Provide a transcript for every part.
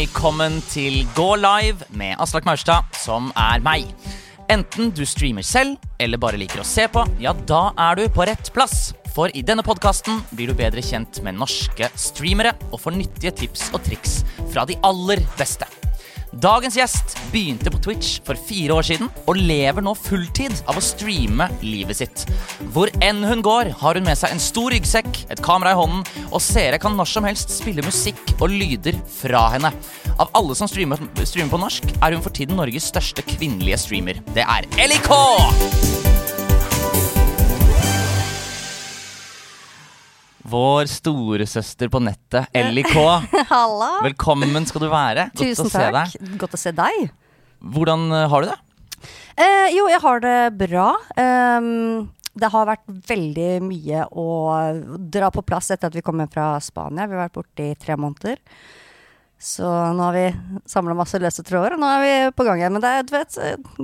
Velkommen til Gå live med Aslak Maurstad, som er meg. Enten du streamer selv eller bare liker å se på, ja, da er du på rett plass. For i denne podkasten blir du bedre kjent med norske streamere og får nyttige tips og triks fra de aller beste. Dagens gjest begynte på Twitch for fire år siden og lever nå fulltid av å streame livet sitt. Hvor enn hun går, har hun med seg en stor ryggsekk, et kamera i hånden, og seere kan når som helst spille musikk og lyder fra henne. Av alle som streamer, streamer på norsk, er hun for tiden Norges største kvinnelige streamer. Det er LIK! Vår storesøster på nettet, LIK. Halla! Velkommen skal du være. Godt Tusen å se takk. deg. Godt å se deg. Hvordan eh, har du det? Eh, jo, jeg har det bra. Um, det har vært veldig mye å dra på plass etter at vi kom hjem fra Spania. Vi har vært borte i tre måneder. Så nå har vi samla masse løse tråder, og nå er vi på gang igjen. Men det er, du vet,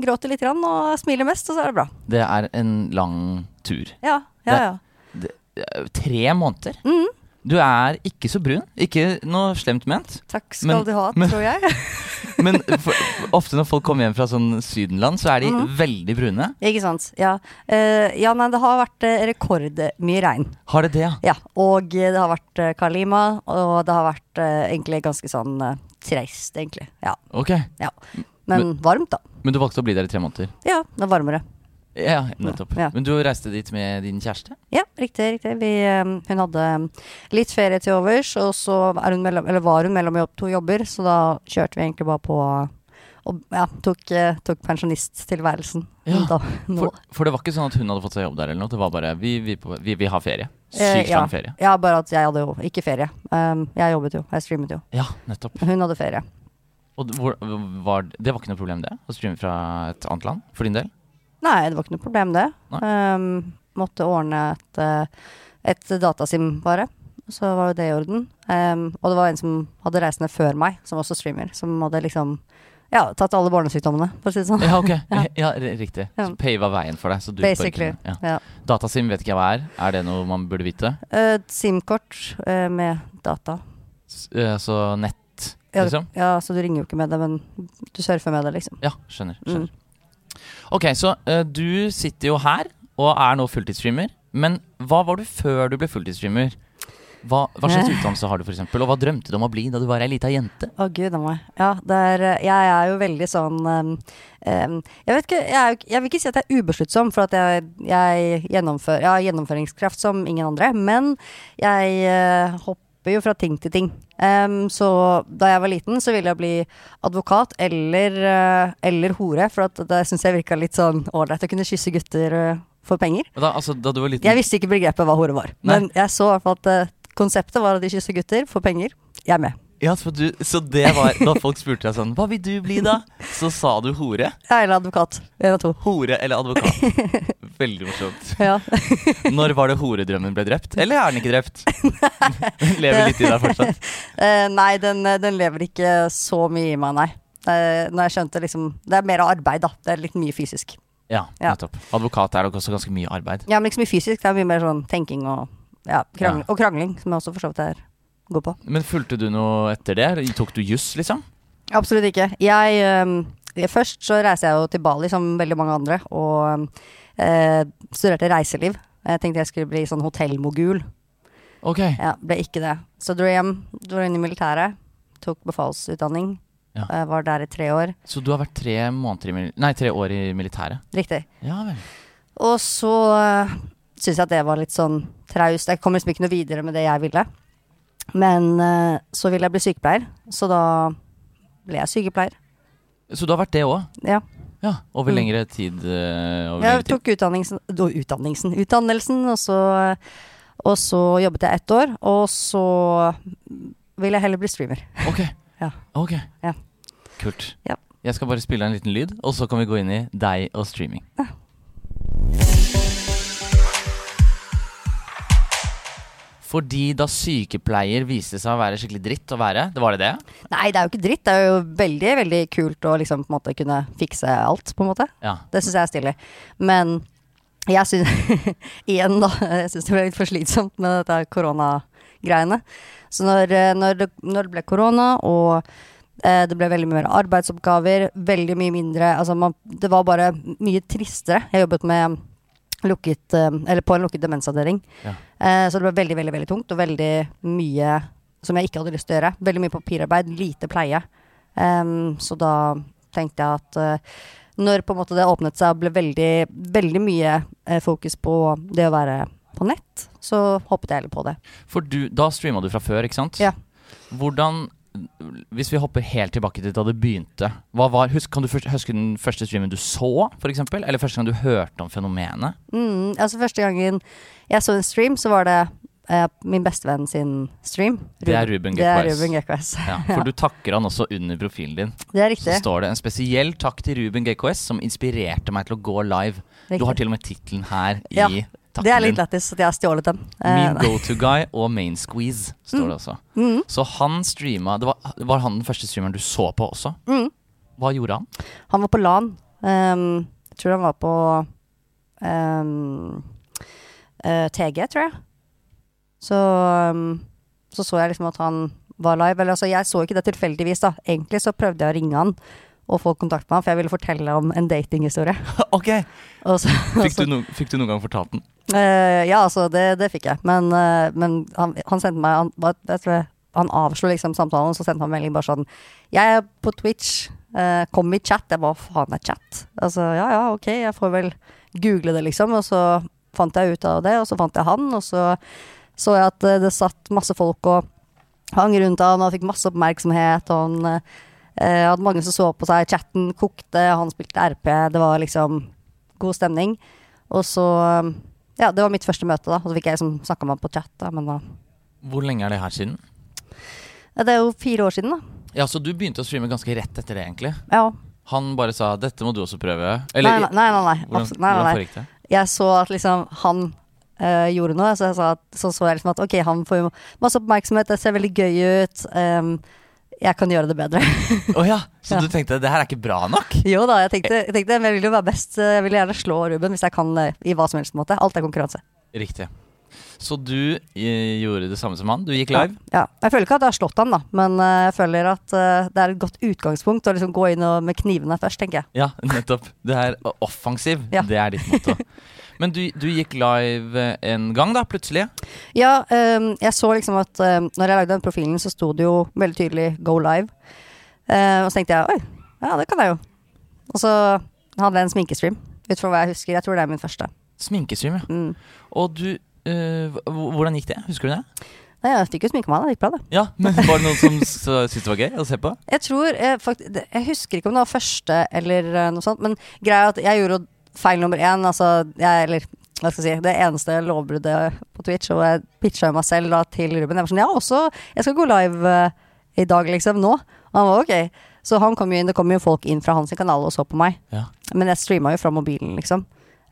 gråter litt grann, og smiler mest, og så er det bra. Det er en lang tur. Ja, ja, ja. Eh, tre måneder? Mm. Du er ikke så brun. Ikke noe slemt ment. Takk skal Men- du ha, men- tror jeg. Men for, ofte når folk kommer hjem fra sånn sydenland, så er de Mhm. veldig brune. Ikke sant. Ja. Uh, ja, nei, det har vært eh, rekordmye regn. Har det det, ja? Ja, og det har vært uh, Kalima, og det har vært egentlig ganske sånn uh, trist, egentlig. Ja, Ok. ja. Men, varmt, da. Men du valgte å bli der i tre måneder? Ja, det er varmere. Ja, nettopp. Ja. Men du reiste dit med din kjæreste? Ja, riktig, riktig. Vi, eh, hun hadde litt ferie til overs, og så hun mellom, eller var hun mellom to jobber, så da kjørte vi egentlig bare på og ja, tok, eh, tok pensjonisttilværelsen. Ja, da. For, for det var ikke sånn at hun hadde fått seg jobb der, eller noe? Det var bare vi, vi, vi, vi har ferie. Eh, Sykt ja. lang ferie. Ja, bare at jeg hadde jo ikke ferie. Um, jeg jobbet jo, jeg streamet jo. Ja, nettopp. Hun hadde ferie. Og hvor, var, det var ikke noe problem, det? Å streame fra et annet land? For din del? Nei, det var ikke noe problem det. Um, måtte ordne et, eh, et datasim bare. Så var jo det i orden. Um, og det var en som hadde reisende før meg, som også streamer. Som hadde liksom ja, tatt alle barnesykdommene, for å si det sånn. Ja, ok. Ja. ja, riktig. Så pava veien for deg. Så du Basically. ja. Ja. Datasim vet ikke jeg hva er. Er det noe man burde vite? Uh, SIM-kort eh, med data. S uh, så nett, Ja, liksom? ja, så du ringer jo ikke med det, men du surfer med det, liksom. Ja, skjønner. Mm. Ok, så uh, du sitter jo her og er nå fulltidsstreamer. Men hva var du før du ble fulltidsstreamer? Hva, hva slags utdannelse har du, eksempel? Og hva drømte du om å bli da du var ei lita jente? Å, gud a meg. Ja, er, eh, jeg er jo veldig sånn um, um, Jeg vet ikke, jeg, jeg vil ikke si at jeg er ubesluttsom, for at jeg, jeg, jeg har gjennomføringskraft som ingen andre. Men jeg eh, hopper jo fra ting til ting. Um, så da jeg var liten, så ville jeg bli advokat eller, uh, eller hore, for at det syns jeg virka litt sånn ålreit å kunne kysse gutter uh, for penger. Da, altså, da du var liten Jeg visste ikke begrepet hva hore var, Nei. men jeg så i hvert fall at uh, konseptet var at de kysser gutter for penger. Jeg er med. Ja, så, du, så det var Da folk spurte deg sånn Hva vil du bli, da? Så sa du hore. Jeg er advokat. En av to. Hore eller advokat. Veldig morsomt. Ja. Når var det horedrømmen ble drept? Eller er den ikke drept? Lever litt i deg fortsatt. Uh, nei, den, eh, den lever ikke så mye i meg, nei. Uh, når jeg skjønte liksom Det er mer arbeid, da. Det er litt mye fysisk. Ja, Ja. nettopp. Advokat er nok også ganske mye arbeid. Ja, men ikke så mye fysisk. Det er mye mer sånn tenking og ja, krangling, Ja. og krangling, som jeg også for så vidt er god på. Men fulgte du noe etter det? Tok du juss, liksom? Absolutt ikke. Jeg eh, Først så reiser jeg jo til Bali, som veldig mange andre, og eh, studerte reiseliv. Jeg tenkte jeg skulle bli sånn hotellmogul. Ok. Ja, ble ikke det. Så dro jeg hjem, dro inn i militæret, tok befalsutdanning. Ja. eh, var der i tre år. Så du har vært tre, måneder i, nei, tre år i militæret? Riktig. Ja vel. Og så uh, syns jeg at det var litt sånn traust. Jeg kom liksom ikke noe videre med det jeg ville. Men eh, så ville jeg bli sykepleier, så da ble jeg sykepleier. Så du har vært det òg? Ja. Ja, over Mm. lengre tid? eh, over Jeg lengre tid. tok utdannelsen, do- utdannelsen, utdannelsen og, så, og så jobbet jeg ett år. Og så ville jeg heller bli streamer. Ok. Ja. Ok. Ja. Kult. Ja. Jeg skal bare spille en liten lyd, og så kan vi gå inn i deg og streaming. Fordi da sykepleier viste seg å være skikkelig dritt å være, det var det det? Nei, det er jo ikke dritt. Det er jo veldig veldig kult å liksom på en måte kunne fikse alt, på en måte. Ja. Det syns jeg er stilig. Men jeg syns Igjen, da. Jeg syns det ble litt for slitsomt med dette koronagreiene. Så når, eh, når, det, når det ble korona, og Eh, det ble veldig mye mer arbeidsoppgaver, veldig mye mindre Altså, man, det var bare mye tristere. Jeg jobbet med lukket eh, Eller på en lukket demensavdeling. Ja. Eh, så det ble veldig, veldig, veldig tungt, og veldig mye som jeg ikke hadde lyst til å gjøre. Veldig mye papirarbeid, lite pleie. Så da tenkte jeg at eh, når på en måte det åpnet seg og ble veldig, veldig mye fokus på det å være på nett, så hoppet jeg heller på det. For du, da streama du fra før, ikke sant? Ja. Hvordan Hvis vi hopper helt tilbake til da det begynte var, husk, Kan du først- huske den første streamen du så, f.eks.? Eller første gang du hørte om fenomenet? Mm, altså Første gangen jeg så en stream, så var det eh, min bestevenn sin stream. Ruben Det er. Ruben GKS. Ja, for du takker han også under profilen din. Det er riktig. Så står det en spesiell takk til Ruben GKS, som inspirerte meg til å gå live. Du har til og med tittelen her i Ja, takken det er litt lættis at jeg har stjålet den. Min Eh, go-to-guy og main squeeze, står det også. mm, Så han streama det var, var han den første streameren du så på også? mm. Hva gjorde han? Han var på LAN. Um, jeg tror han var på um, uh, TG, tror jeg. Så um, så så jeg liksom at han var live. Eller altså, jeg så ikke det tilfeldigvis, da. Egentlig så prøvde jeg å ringe han og få kontakt med ham, for jeg ville fortelle om en datinghistorie. ok, Og så, fikk du, no, fikk du noen gang fortalt den? Uh, ja, altså, det, det fikk jeg. Men, uh, men han, han sendte meg Han, jeg tror jeg- han avslo liksom samtalen, så sendte han melding bare sånn 'Jeg er på Twitch. uh, kom i chat.' Jeg bare faen er chat?' Altså, ja ja, ok, jeg får vel google det, liksom. Og så fant jeg ut av det, og så fant jeg han, og så så jeg at det satt masse folk og hang rundt han og fikk masse oppmerksomhet. Og han eh, hadde mange som så på seg. Chatten kokte, han spilte RP. Det var liksom god stemning. Og så eh, Ja, det var mitt første møte, da. Og så fikk jeg liksom snakka med han på chat, da. Men da Hvor lenge er det her siden? Det er jo fire år siden, da. Ja, Så du begynte å streame ganske rett etter det, egentlig? Ja. Han bare sa 'dette må du også prøve'? nei, nei, nei. nei, nei. hvordan, nei, nei, nei. det? Jeg så at liksom han øh, gjorde noe, så, jeg sa at, så så jeg liksom at ok, han får jo masse oppmerksomhet, det ser veldig gøy ut. ehm, jeg kan gjøre det bedre. oh ja, så Ja. du tenkte 'det her er ikke bra nok'? jo da, jeg tenkte, jeg tenkte men jeg vil jo være best. Jeg vil gjerne slå Ruben hvis jeg kan i hva som helst måte. Alt er konkurranse. Riktig. Så du eh, gjorde det samme som han? Du gikk live? Ja. Jeg føler ikke at jeg har slått han, da, men eh, jeg føler at eh, det er et godt utgangspunkt å liksom gå inn og, med knivene først, tenker jeg. Ja, nettopp. Det er offensiv. Ja. Det er ditt motto. Men du, du gikk live eh, en gang, da, plutselig? Ja, um, jeg så liksom at um, når jeg lagde den profilen, så sto det jo veldig tydelig 'go live'. Uh, og så tenkte jeg oi, ja det kan jeg jo. Og så hadde jeg en sminkestream, ut fra hva jeg husker. Jeg tror det er min første. Sminkestream, ja. Mm. Og du uh, Hvordan gikk det? Husker du det? Nei, jeg fikk jo sminke meg, det gikk bra, det. Ja, men Var det noen som syntes det var gøy å se på? Jeg tror jeg, faktisk, Jeg husker ikke om det var første eller noe sånt, men greia er at jeg gjorde feil nummer én. Altså, jeg, eller hva skal jeg si, det eneste lovbruddet på Twitch, og jeg pitcha meg selv da til Ruben. Jeg var sånn, ja, også, jeg skal gå live uh, i dag, liksom, nå. Og han var ok. Så han kom jo inn, det kom jo folk inn fra hans kanal og så på meg. Ja. Men jeg streama jo fra mobilen, liksom.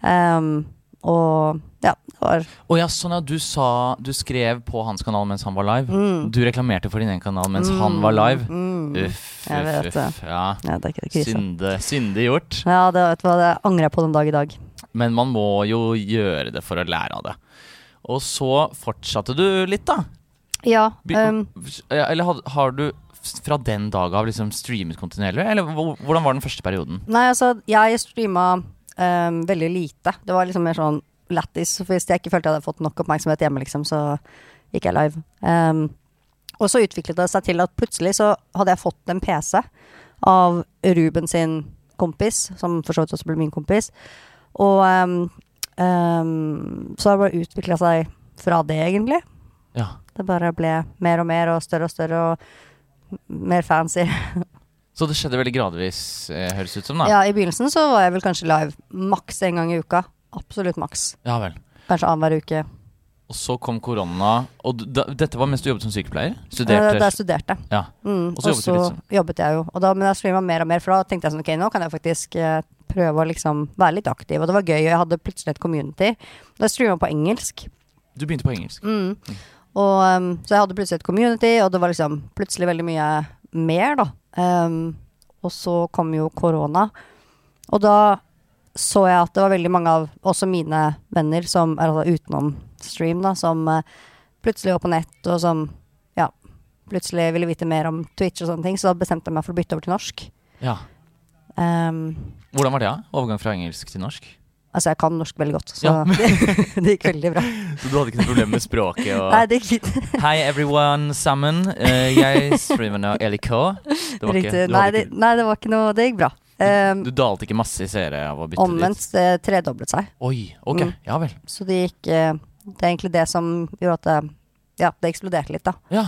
Um, og ja, var Oh, ja, sånn at du sa Du skrev på hans kanal mens han var live. mm, Du reklamerte for din egen kanal mens mm, han var live. Mm. Uff, Jeg uff, det. uff. Ja. Ja, det er ikke. Synde, syndig gjort. Ja, det, vet du hva, det angrer jeg på den dag i dag. Men man må jo gjøre det for å lære av det. Og så fortsatte du litt, da. Ja. Ehm, Eller har, har du fra den dag av liksom streamet kontinuerlig? Eller hvordan var den første perioden? Nei, altså, jeg streama um, veldig lite. Det var liksom mer sånn lættis. Hvis jeg ikke følte jeg hadde fått nok oppmerksomhet hjemme, liksom, så gikk jeg live. Um, og så utviklet det seg til at plutselig så hadde jeg fått en PC av Ruben sin kompis, som for så vidt også ble min kompis. Og um, um, så har det bare utvikla seg fra det, egentlig. Ja. Det bare ble mer og mer og større og større og mer fancy. Så det skjedde veldig gradvis, eh, høres ut som. da Ja, i begynnelsen så var jeg vel kanskje live maks en gang i uka. Absolutt maks. Ja vel. Kanskje annenhver uke. Og så kom korona. Og da, dette var mens du jobbet som sykepleier? Eh, Studerte? Da jeg studerte. Ja. Mm, Og så jobbet jobbet jeg jo. Da, men jeg streama mer og mer, for da tenkte jeg sånn ok, nå kan jeg faktisk eh, prøve å liksom være litt aktiv. Og det var gøy, og jeg hadde plutselig et community. Da streama jeg på engelsk. Du begynte på engelsk? Mm. Og, um, så jeg hadde plutselig et community, og det var liksom plutselig veldig mye mer, da. Um, og så kom jo korona. Og da så jeg at det var veldig mange av også mine venner som er altså utenom stream, da, som eh, plutselig var på nett, og som ja, plutselig ville vite mer om Twitch og sånne ting, så da bestemte jeg meg for å bytte over til norsk. Ja. Um, Hvordan var det? da? Overgang fra engelsk til norsk? altså, jeg kan norsk veldig godt, så Ja. det, gikk veldig bra. Så du hadde ikke noe problem med språket? Og... Nei, det gikk fint. Hei everyone sammen. Uh, jeg streamer nå LIK. Det var ikke. Nei, det, nei, det var ikke noe Det gikk bra. Um, du dalte ikke masse i seere av å bytte omvendt, det tredoblet seg. Oi, ok. Mm. Ja vel. Så det gikk eh, Det er egentlig det som gjorde at det Ja, det eksploderte litt, da. Ja.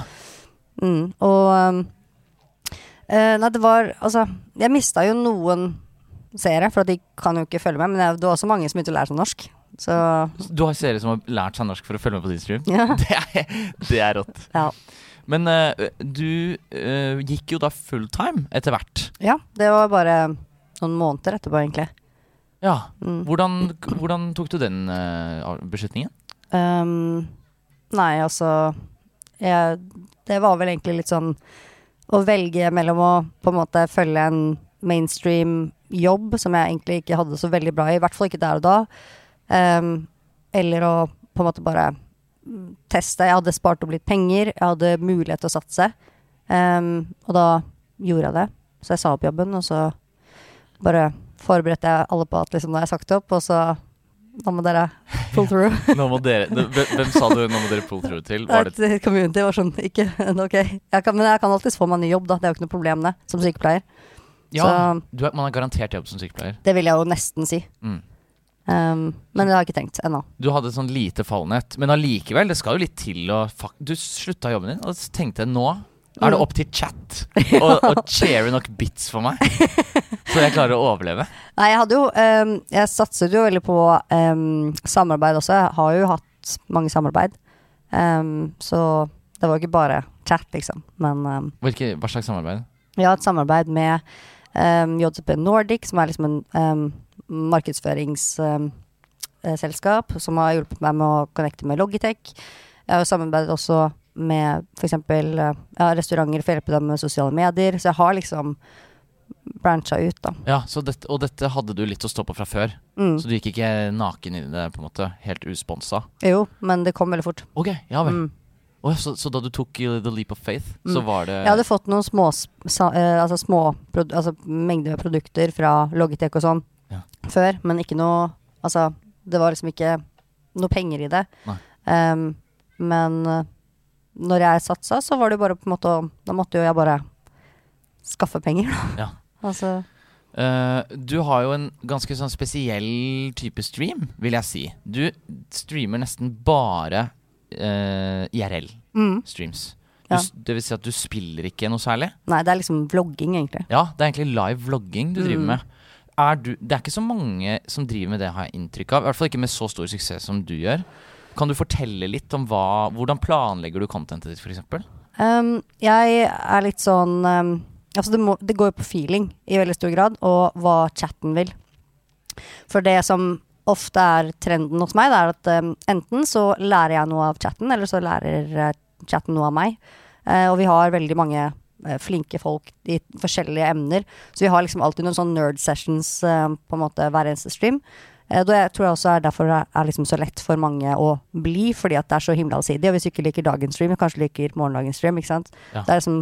Mm, og um, eh, Nei, det var Altså, jeg mista jo noen seere, for at de kan jo ikke følge med. Men jeg, det var også mange som begynte å lære seg norsk. Så Du har seere som har lært seg norsk for å følge med på din stream? ja. Det er, det er rått. ja. Men uh, du uh, gikk jo da fulltime etter hvert. ja. Det var bare noen måneder etterpå, egentlig. Ja. Mm. Hvordan, hvordan tok du den uh, beslutningen? Um, nei, altså jeg, Det var vel egentlig litt sånn å velge mellom å på en måte følge en mainstream jobb, som jeg egentlig ikke hadde så veldig bra i, i hvert fall ikke der og da, um, eller å på en måte bare teste. Jeg hadde spart opp litt penger, jeg hadde mulighet til å satse, um, og da gjorde jeg det. Så jeg sa opp jobben, og så bare forberedte jeg alle på at liksom, nå har jeg sagt opp, og så nå må dere pull through. Nå må dere, hvem, sa du 'nå må dere pull through' til? Var det, Et community var sånn ikke Ok, jeg kan, men jeg kan alltids få meg ny jobb, da. Det er jo ikke noe problem, det, som sykepleier. ja, Så du er, man har garantert jobb som sykepleier. det vil jeg jo nesten si. Mm. Um, men det har jeg ikke tenkt ennå. Du hadde sånn lite fallnett, men allikevel, det skal jo litt til å Du slutta jobben din, og så tenkte jeg nå er det Mm. opp til chat og, share nok bits for meg. Så jeg klarer å overleve. Nei, jeg hadde jo um, Jeg satset jo veldig på um, samarbeid også. Jeg har jo hatt mange samarbeid. Så det var jo ikke bare chat, liksom. Men Hvilke, hva slags samarbeid? vi har et samarbeid med JTP Nordic, som er liksom en markedsføringsselskap, som har hjulpet meg med å connecte med Logitech. Jeg har jo samarbeidet også med f.eks. Uh, ja, restauranter for å hjelpe dem med sosiale medier. Så jeg har liksom brancha ut, da. Ja, så dette, Og dette hadde du litt å stå på fra før, Mm. så du gikk ikke naken i det, på en måte, helt usponsa? Jo, men det kom veldig fort. Ok, ja vel. Mm. Oh, ja, så, så da du tok uh, the leap of faith, så Mm. var det Jeg hadde fått noen små, eh, altså små altså mengder med produkter fra Logitech og sånn Ja. før, men ikke noe Altså, det var liksom ikke noe penger i det. Um, men eh, når jeg satsa, så var det jo bare på en måte Da måtte jo jeg bare skaffe penger, da. Ja. Altså Uh, du har jo en ganske sånn spesiell type stream, vil jeg si. Du streamer nesten bare uh, IRL-streams. mm, Ja. Det vil si at du spiller ikke noe særlig? Nei, det er liksom vlogging, egentlig. Ja, det er egentlig live vlogging du driver Mm. med. Er du, det er ikke så mange som driver med det, har jeg inntrykk av. I hvert fall ikke med så stor suksess som du gjør. Kan du fortelle litt om hva, hvordan planlegger du contentet ditt, f.eks.? Um, jeg er litt sånn um, Altså det, må, det går jo på feeling i veldig stor grad, og hva chatten vil. For det som ofte er trenden hos meg, det er at um, enten så lærer jeg noe av chatten, eller så lærer uh, chatten noe av meg. Uh, og vi har veldig mange flinke folk i forskjellige emner, så vi har liksom alltid noen sånn nerd sessions eh, på en måte hver eneste stream. Eh, det jeg tror jeg også er derfor det er liksom så lett for mange å bli, fordi at det er så himla allsidig. Og hvis du ikke liker dagens stream, kanskje liker morgendagens stream. ikke sant? Ja. Det er liksom,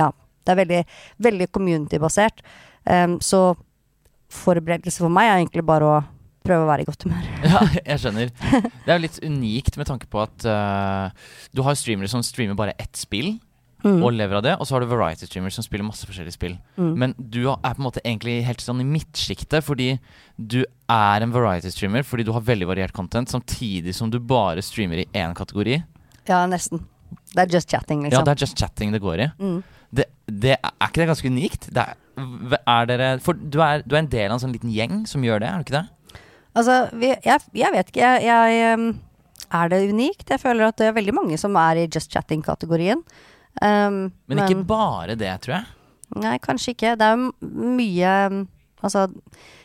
ja, det er veldig, veldig community-basert. Um, så forberedelse for meg er egentlig bare å prøve å være i godt humør. Ja, jeg skjønner. Det er jo litt unikt med tanke på at uh, du har streamere som streamer bare ett spill, Mm. og lever av det, og så har du variety streamers som spiller masse forskjellige spill. Mm. Men du er på en måte egentlig helt sånn i midtsjiktet, fordi du er en variety streamer fordi du har veldig variert content, samtidig som du bare streamer i én kategori. Ja, nesten. Det er just chatting, liksom. Ja, det er just chatting det går i. mm. Det, det, er ikke det ganske unikt? Det er, er dere For du er, du er en del av en sånn liten gjeng som gjør det, er du ikke det? Altså, vi, jeg, jeg vet ikke. Jeg, jeg um, Er det unikt? Jeg føler at det er veldig mange som er i just chatting-kategorien. Um, Men, ikke bare det, tror jeg. Nei, kanskje ikke. Det er jo mye Altså,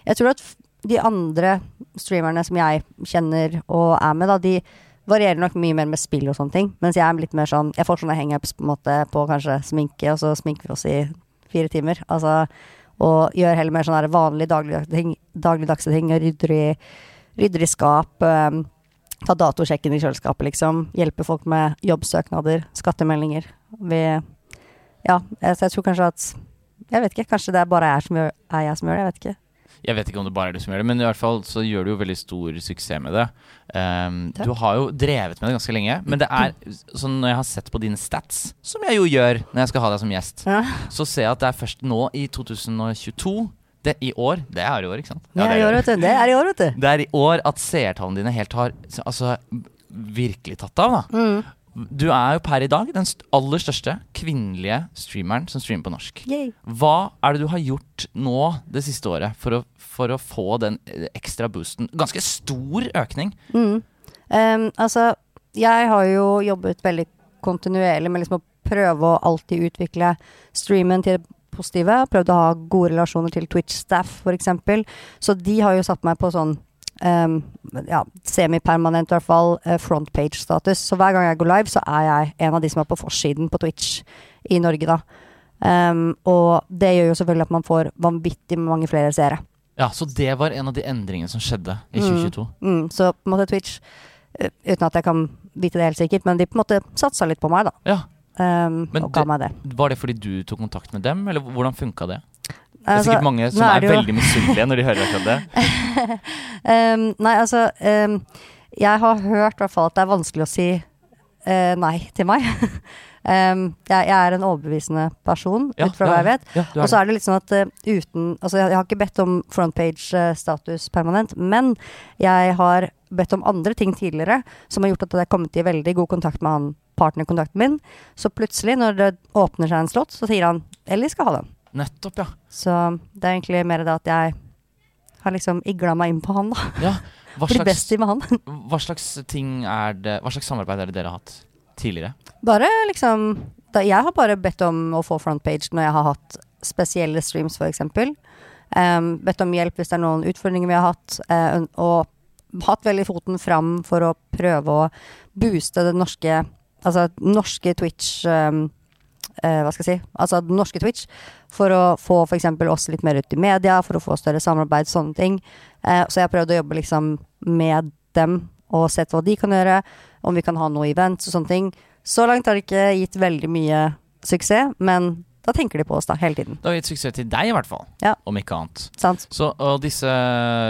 jeg tror at de andre streamerne som jeg kjenner og er med, da, de varierer nok mye mer med spill og sånne ting. Mens jeg er litt mer sånn Jeg får sånne hangups på en måte på kanskje sminke, og så sminker vi oss i fire timer. Altså, og gjør heller mer sånne vanlige dagligdagse ting, dagligdagse ting. og Rydder i, rydder i skap. Um, ta datosjekken i kjøleskapet, liksom. Hjelpe folk med jobbsøknader, skattemeldinger. Vi Ja, så jeg tror kanskje at Jeg vet ikke, kanskje det er bare som gjør, er jeg som gjør det, jeg vet ikke. Jeg vet ikke om det bare er du som gjør det, men i hvert fall så gjør du jo veldig stor suksess med det. Um, du har jo drevet med det ganske lenge, men det er sånn når jeg har sett på dine stats, som jeg jo gjør når jeg skal ha deg som gjest, Ja, så ser jeg at det er først nå i 2022 det, I år. Det er i år, ikke sant? det er i år, vet du. Det er i år, vet du. Det er i år at seertallene dine helt har altså, virkelig tatt av, da. Mm. Du er jo per i dag den aller største kvinnelige streameren som streamer på norsk. Yay. Hva er det du har gjort nå det siste året for å, for å få den eh, ekstra boosten? Ganske stor økning. Mm. Um, altså, jeg har jo jobbet veldig kontinuerlig med liksom å prøve å alltid utvikle streamen til positive. Prøvd å ha gode relasjoner til Twitch-staff, f.eks. Så de har jo satt meg på sånn um, ja, semipermanent, i hvert fall, eh, frontpage-status. Så hver gang jeg går live, så er jeg en av de som er på forsiden på Twitch i Norge, da. Um, og det gjør jo selvfølgelig at man får vanvittig mange flere seere. Ja, Så det var en av de endringene som skjedde i Mm. 2022. Mm, så på en måte Twitch, eh, uten at jeg kan vite det helt sikkert, men de på en måte satsa litt på meg, da. Ja, Um, Men og ga meg det. Var det fordi du tok kontakt med dem, eller hvordan funka det? Det er Altså, sikkert mange som er, er, veldig misunnelige når de hører akkurat det. Um, nei, altså um, Jeg har hørt i hvert fall at det er vanskelig å si uh, nei til meg. um, jeg, jeg er en overbevisende person, Ja, ut fra hva jeg vet. Ja, Og så er det litt sånn at uh, uten Altså, jeg, jeg har ikke bedt om frontpage-status permanent, men jeg har bedt om andre ting tidligere som har gjort at jeg har kommet i veldig god kontakt med han partnerkontakten min. Så plutselig, når det åpner seg en slott, så sier han Ellie skal ha den. Nettopp, ja. Så det er egentlig mer det at jeg har liksom igla meg inn på han, da. ja. Hva, slags, best i med han. hva slags ting er det Hva slags samarbeid er det dere har hatt tidligere? Bare liksom da, Jeg har bare bedt om å få frontpage når jeg har hatt spesielle streams, f.eks. Um, bedt om hjelp hvis det er noen utfordringer vi har hatt, Uh, og hatt veldig foten fram for å prøve å booste det norske Altså norske Twitch um, uh, Hva skal jeg si? Altså norske Twitch. For å få f.eks. oss litt mer ut i media, for å få større samarbeid, sånne ting. Uh, så jeg har prøvd å jobbe liksom med dem og sett hva de kan gjøre. Om vi kan ha noe events og sånne ting. Så langt har det ikke gitt veldig mye suksess, men da tenker de på oss da, hele tiden. Det har gitt suksess til deg, i hvert fall. Ja. Om ikke annet. Sant? Så og disse,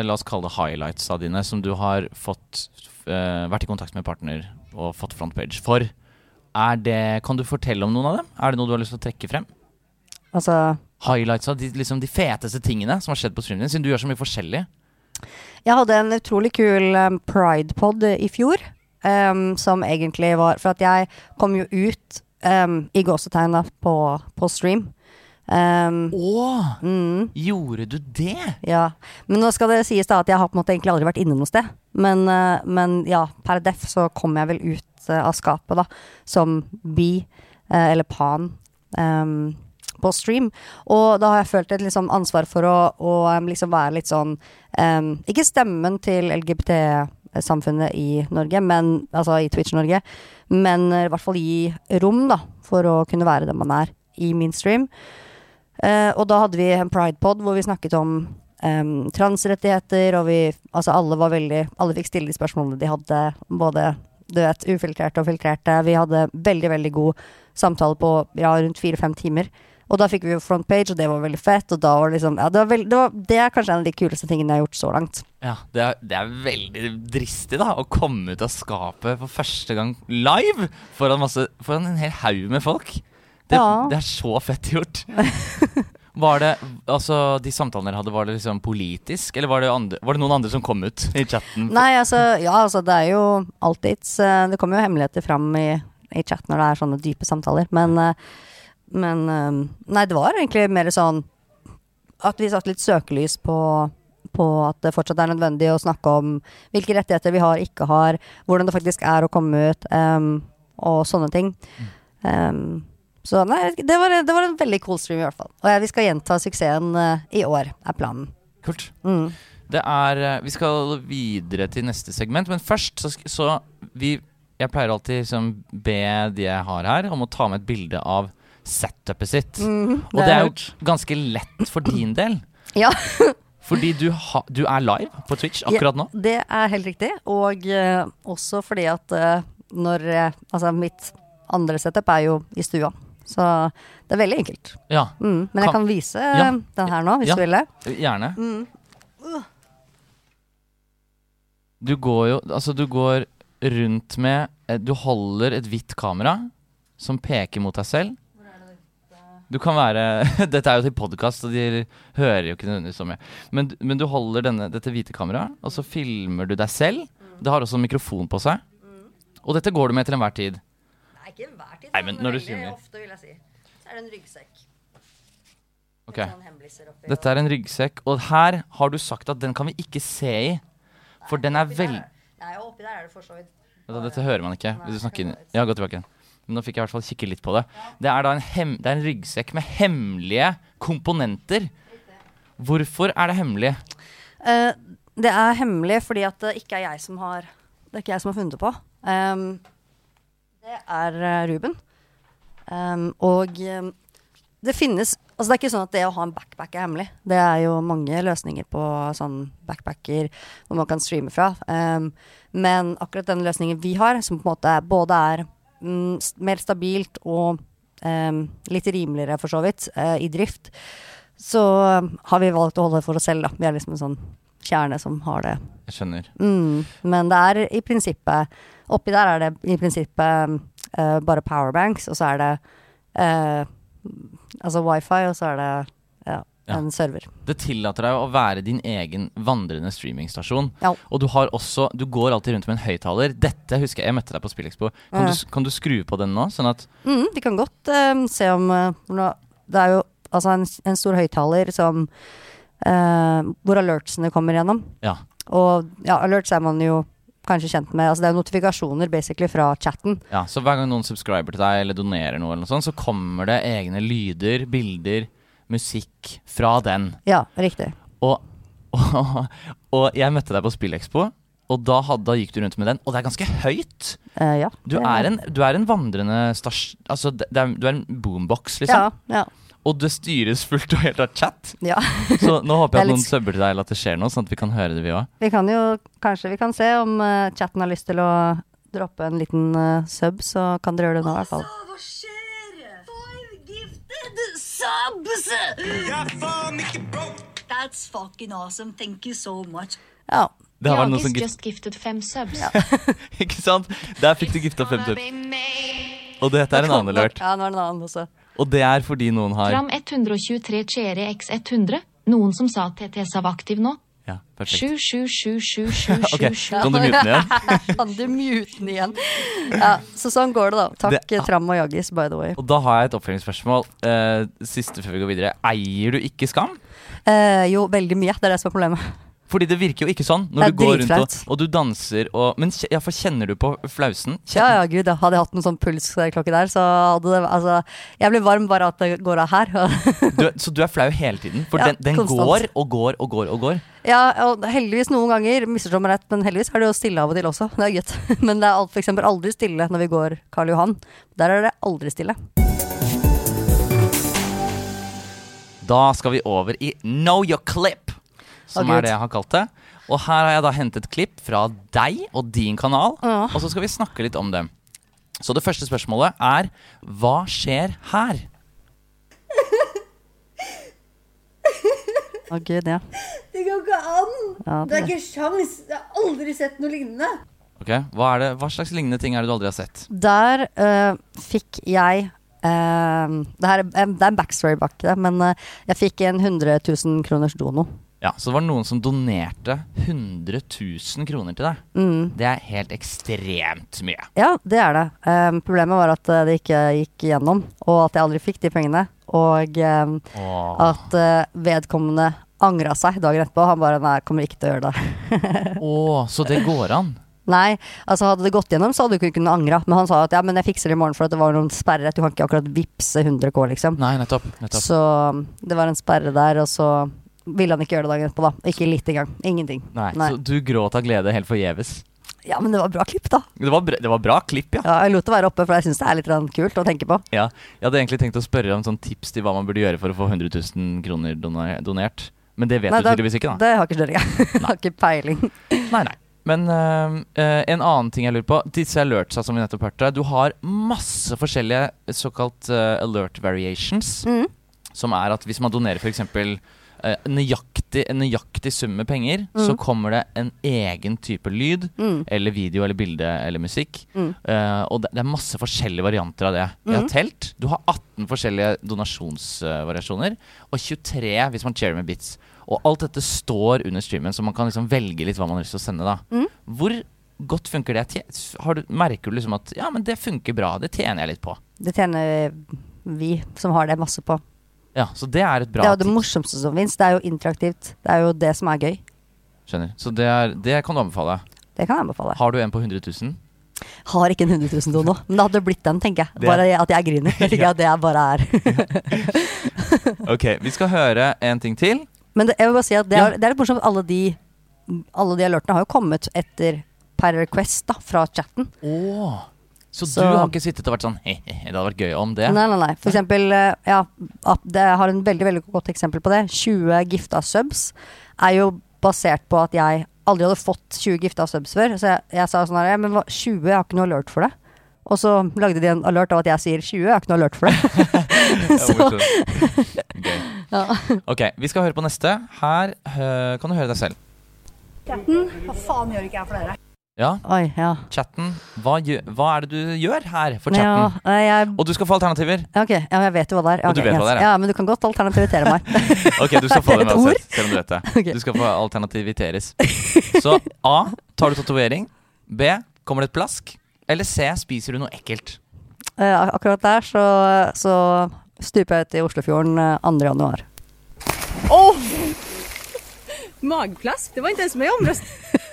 la oss kalle det highlightsa dine, som du har fått uh, vært i kontakt med partner og fått frontpage for, det, kan du fortelle om noen av dem? Er det noe du har lyst til å trekke frem? Altså Highlightsa, de, liksom de feteste tingene som har skjedd på streamen din, siden du gjør så mye forskjellig. Jeg hadde en utrolig kul um, Pride-pod i fjor, um, som egentlig var For at jeg kom jo ut um, i gåsetegna på, på stream. Um, Å! mm, Gjorde du det? ja. Men nå skal det sies da at jeg har på en måte egentlig aldri vært inne noe sted. Men, uh, men ja, per def så kom jeg vel ut uh, av skapet da, som bi, uh, eller pan, um, på stream. Og da har jeg følt et liksom ansvar for å, å um, liksom være litt sånn Ikke stemmen til LGBT-samfunnet i Norge, men, altså i Twitch-Norge, men i hvert fall gi rom da, for å kunne være den man er i min stream. Eh, og da hadde vi en Pride-pod hvor vi snakket om um, transrettigheter, og vi Altså alle var veldig Alle fikk stille de spørsmålene de hadde, både du vet, ufiltrerte og filtrerte. Vi hadde veldig, veldig god samtale på ja, rundt fire-fem timer. Og da fikk vi jo frontpage, og det var veldig fett. Og da var liksom Ja, det, var veld, det, var, det er kanskje en av de kuleste tingene jeg har gjort så langt. Ja, det er, det er veldig dristig da Å komme ut av skapet for første gang live foran, masse, foran en hel haug med folk. Det, Ja. det er så fett gjort. Var det, altså De samtalene dere hadde, var det liksom politisk, eller var det, andre, var det noen andre som kom ut i chatten? Nei, altså, ja, altså det er jo alltids Det kommer jo hemmeligheter fram i, i chat når det er sånne dype samtaler, men eh, Men eh, Nei, det var egentlig mer sånn at vi satte litt søkelys på på at det fortsatt er nødvendig å snakke om hvilke rettigheter vi har, ikke har, hvordan det faktisk er å komme ut, um, og sånne ting. Em, så nei, det var, det var en veldig cool stream i hvert fall. Og ja, vi skal gjenta suksessen uh, i år, er planen. Kult. Mm. Det er eh, Vi skal videre til neste segment, men først så, så vi Jeg pleier alltid liksom be de jeg har her, om å ta med et bilde av setupet sitt. Mhm, Og det er jo ganske lett for din del. Ja. Fordi du, ha, du er live på Twitch akkurat nå. Ja, det er helt riktig. Og uh, også fordi at uh, når Altså, mitt andre setup er jo i stua. Så det er veldig enkelt. Ja, Mm. Men jeg Kan- kan vise Ja. den her nå, hvis Ja. du vil det. gjerne. Mm. Du går jo Altså, du går rundt med eh, Du holder et hvitt kamera som peker mot deg selv. Du kan være Dette er jo til podkast, og de hører jo ikke nødvendigvis så mye. Men, men du holder denne, dette hvite kameraet, og så filmer du deg selv. Det har også en mikrofon på seg. Og dette går du med til enhver tid. Nei, ikke hver tid. Nei, men når du streamer. ofte, vil jeg si. Så er det en ryggsekk. Ok. Sånn oppi, Dette er en ryggsekk, og her har du sagt at den kan vi ikke se i. For den er veldig vel... der- Nei, oppi der er det for så vidt. Dette, hører man ikke hvis du snakker inn. Ja, gå tilbake igjen. Men nå fikk jeg i hvert fall kikke litt på det. Det er da en, hem, det er en ryggsekk med hemmelige komponenter. Hvorfor er det hemmelig? Uh, det er hemmelig fordi at det ikke er jeg som har Det er ikke jeg som har funnet det på. Ehm, det er eh, Ruben. Um, og ehm, det finnes Altså det er ikke sånn at det å ha en backpack er hemmelig. Det er jo mange løsninger på sånn backpacker hvor man kan streame fra. Um, men akkurat den løsningen vi har, som på en måte både er mm, mer stabilt og um, litt rimeligere for så vidt uh, i drift, så har vi valgt å holde det for oss selv, da. Vi er liksom en sånn kjerne som har det. Jeg skjønner. Mm. Men det er i prinsippet Oppi der er det i prinsippet eh, bare powerbanks, og så er det uh, Altså wifi, og så er det ja, Ja. en server. Det tillater deg å være din egen vandrende streamingstasjon. Ja. Og du har også Du går alltid rundt med en høyttaler. Dette husker jeg jeg møtte deg på Spillekspo. Kan, du, kan du skru på den nå? Sånn at Mm, vi kan godt um, se om uh, Det er jo altså en, en stor høyttaler som uh, Hvor alertsene kommer gjennom. Ja. Og ja, alerts er man jo kanskje kjent med. Altså det er notifikasjoner basically fra chatten. Ja, Så hver gang noen subscriber til deg eller donerer noe, eller noe sånt, så kommer det egne lyder, bilder, musikk fra den. Ja, riktig. Og, og, og jeg møtte deg på Spillekspo, og da, hadde, da gikk du rundt med den. Og det er ganske høyt! Uh, ja. Du er en, du er en vandrende stasj... Altså, det, det er, du er en boombox, liksom. Ja, ja. Og det styres fullt og helt av chat. ja. Så nå håper er jeg at noen subber til deg, eller at det skjer noe, sånn at vi kan høre det, vi òg. Vi kan jo kanskje vi kan se om uh, chatten har lyst til å droppe en liten uh, sub, så kan dere gjøre det nå i hvert fall. Hva skjer? Five gifted subs! That's fucking awesome. Thank you so much. Ja. Det har vært Jagis som gift... just gifted fem subs. Ikke sant? Der fikk du gifta fem subs. Og dette er en annen alert. Ja, nå er det en annen også. Og det er fordi noen har Fram 123 Chere X100. Noen som sa TT Sav aktiv nå? Ja, perfekt. 77777777. Ok, kan du mute den igjen? Kan du mute den igjen? Ja, så sånn går det, da. Takk Det- Tram og Jaggis, by the way. Og da har jeg et oppfølgingsspørsmål. Uh, siste før vi går videre. Eier du ikke Skam? Uh, jo, veldig mye. Det er det som er problemet. Fordi det virker jo ikke sånn når du går rundt og, og du danser og Men ja, for kjenner du på flausen? Ja, ja, gud, ja. hadde jeg hatt noen sånn pulsklokke der, så hadde det Altså, jeg blir varm bare at det går av her. Du, så du er flau hele tiden? For Ja, den, den går og går og går og går. ja, og heldigvis noen ganger, misforstå meg rett, men heldigvis er det jo stille av og til også. Det er gøy. Men det er alt- for eksempel aldri stille når vi går Karl Johan. Der er det aldri stille. Da skal vi over i Know your clip, som oh, er det jeg har kalt det. Og her har jeg da hentet klipp fra deg og din kanal, oh. og så skal vi snakke litt om dem. Så det første spørsmålet er hva skjer her? Å gud, ja. Det går ikke an! ja Det er ikke sjans! Jeg har aldri sett noe lignende. Ok, Hva, er det, hva slags lignende ting er det du aldri har sett? Der uh, fikk jeg uh, det, her, er- det er en backstory bak det, men uh, jeg fikk en 100 000 kroners dono. Ja, Så det var noen som donerte 100 000 kroner til deg. Mm. Det er helt ekstremt mye. Ja, det er det. Um, problemet var at eh, det ikke gikk gjennom, og at jeg aldri fikk de pengene. Og um, at uh, vedkommende angra seg dagen etterpå. Han bare nei, kommer ikke til å gjøre det. Åh, så det går an? Nei, altså hadde det gått gjennom, så hadde du ikke kunnet angre. Men han sa at ja, men jeg fikser det i morgen for at det var noen sperrer. Du kan ikke akkurat vippse 100 K, liksom. Nei, nettopp. nettopp. Så um, det var en sperre der, og så ville han ikke gjøre det dagen etterpå, da. Ikke litt engang. Ingenting. Nei, Så du gråt av glede helt forgjeves? Ja, men det var bra klipp, da. Det var, bra, det var bra klipp, ja. Ja, jeg lot det være oppe, for jeg syns det er litt kult å tenke på. ja. Jeg hadde egentlig tenkt å spørre om sånn tips til hva man burde gjøre for å få 100 000 kroner donert. Men det vet Nei, du tydeligvis ikke, da. Det har ikke snøring. Jeg har ikke peiling. Nei, nei. Men øh, en annen ting jeg lurer på. Disse alertsa som vi nettopp hørte. Du har masse forskjellige såkalt uh, alert variations. Mm. Som er at hvis man donerer f.eks. Uh, nøyaktig, en nøyaktig sum med penger, så kommer det en egen type lyd. Mm. Eller video eller bilde eller musikk. Mm. Uh, og det, det er masse forskjellige varianter av det. Jeg har telt. Du har 18 forskjellige donasjonsvariasjoner. Og 23 hvis man chair med bits. Og alt dette står under streamen, så man kan liksom velge litt hva man har lyst til å sende. da Mm. Hvor godt funker det? Har du, merker du liksom at ja, men det funker bra, det tjener jeg litt på. Det tjener vi som har det, masse på. Ja, Så det er et Det er jo det morsomste som fins. Det er jo interaktivt. Det er jo det som er gøy. Skjønner. Så det, er, det kan du anbefale. Det kan jeg anbefale. Har du en på 100 000? Har ikke en 100 000 do nå, men det hadde blitt den, tenker jeg. Bare at jeg griner. Det tenker ja. at det jeg bare er. Ok, vi skal høre en ting til. Men det, jeg vil bare si at det er, det er litt morsomt alle de Alle de alertene har jo kommet etter per request da, fra chatten. Åh Så, Så- du har ikke sittet og vært sånn he-he, det hadde vært gøy om det? Nei, nei, nei. For eksempel, eh, ja, det jeg har en veldig veldig godt eksempel på det. 20 gifta subs er jo basert på at jeg aldri hadde fått 20 gifta subs før. Så jeg, jeg sa sånn her, ja, men 20, jeg har ikke noe alert for det. Og så lagde de en alert av at jeg sier 20, jeg har ikke noe alert for det. Så. Gøy. ja. Ok, vi skal høre på neste. Her øh, kan du høre deg selv. Hva faen gjør ikke jeg for dere? Ja, Oi, ja. chatten. Hva, gjør, hva er det du gjør her for chatten? Ja, jeg, Og du skal få alternativer. ja, ok, ja, jeg vet jo hva det er. Ja, Og du ok, vet hva det er, ja. ja. men du kan godt alternativitere meg. Ok, du skal få det Et med oss, selv om du vet det. Okay. Du skal få alternativiteres. Så A. Tar du tatovering? B. Kommer det et plask? Eller C. Spiser du noe ekkelt? Uh, akkurat der så, så stuper jeg ut i Oslofjorden eh, 2. januar. Mageplask? Det var ikke ens meg omrøstningen.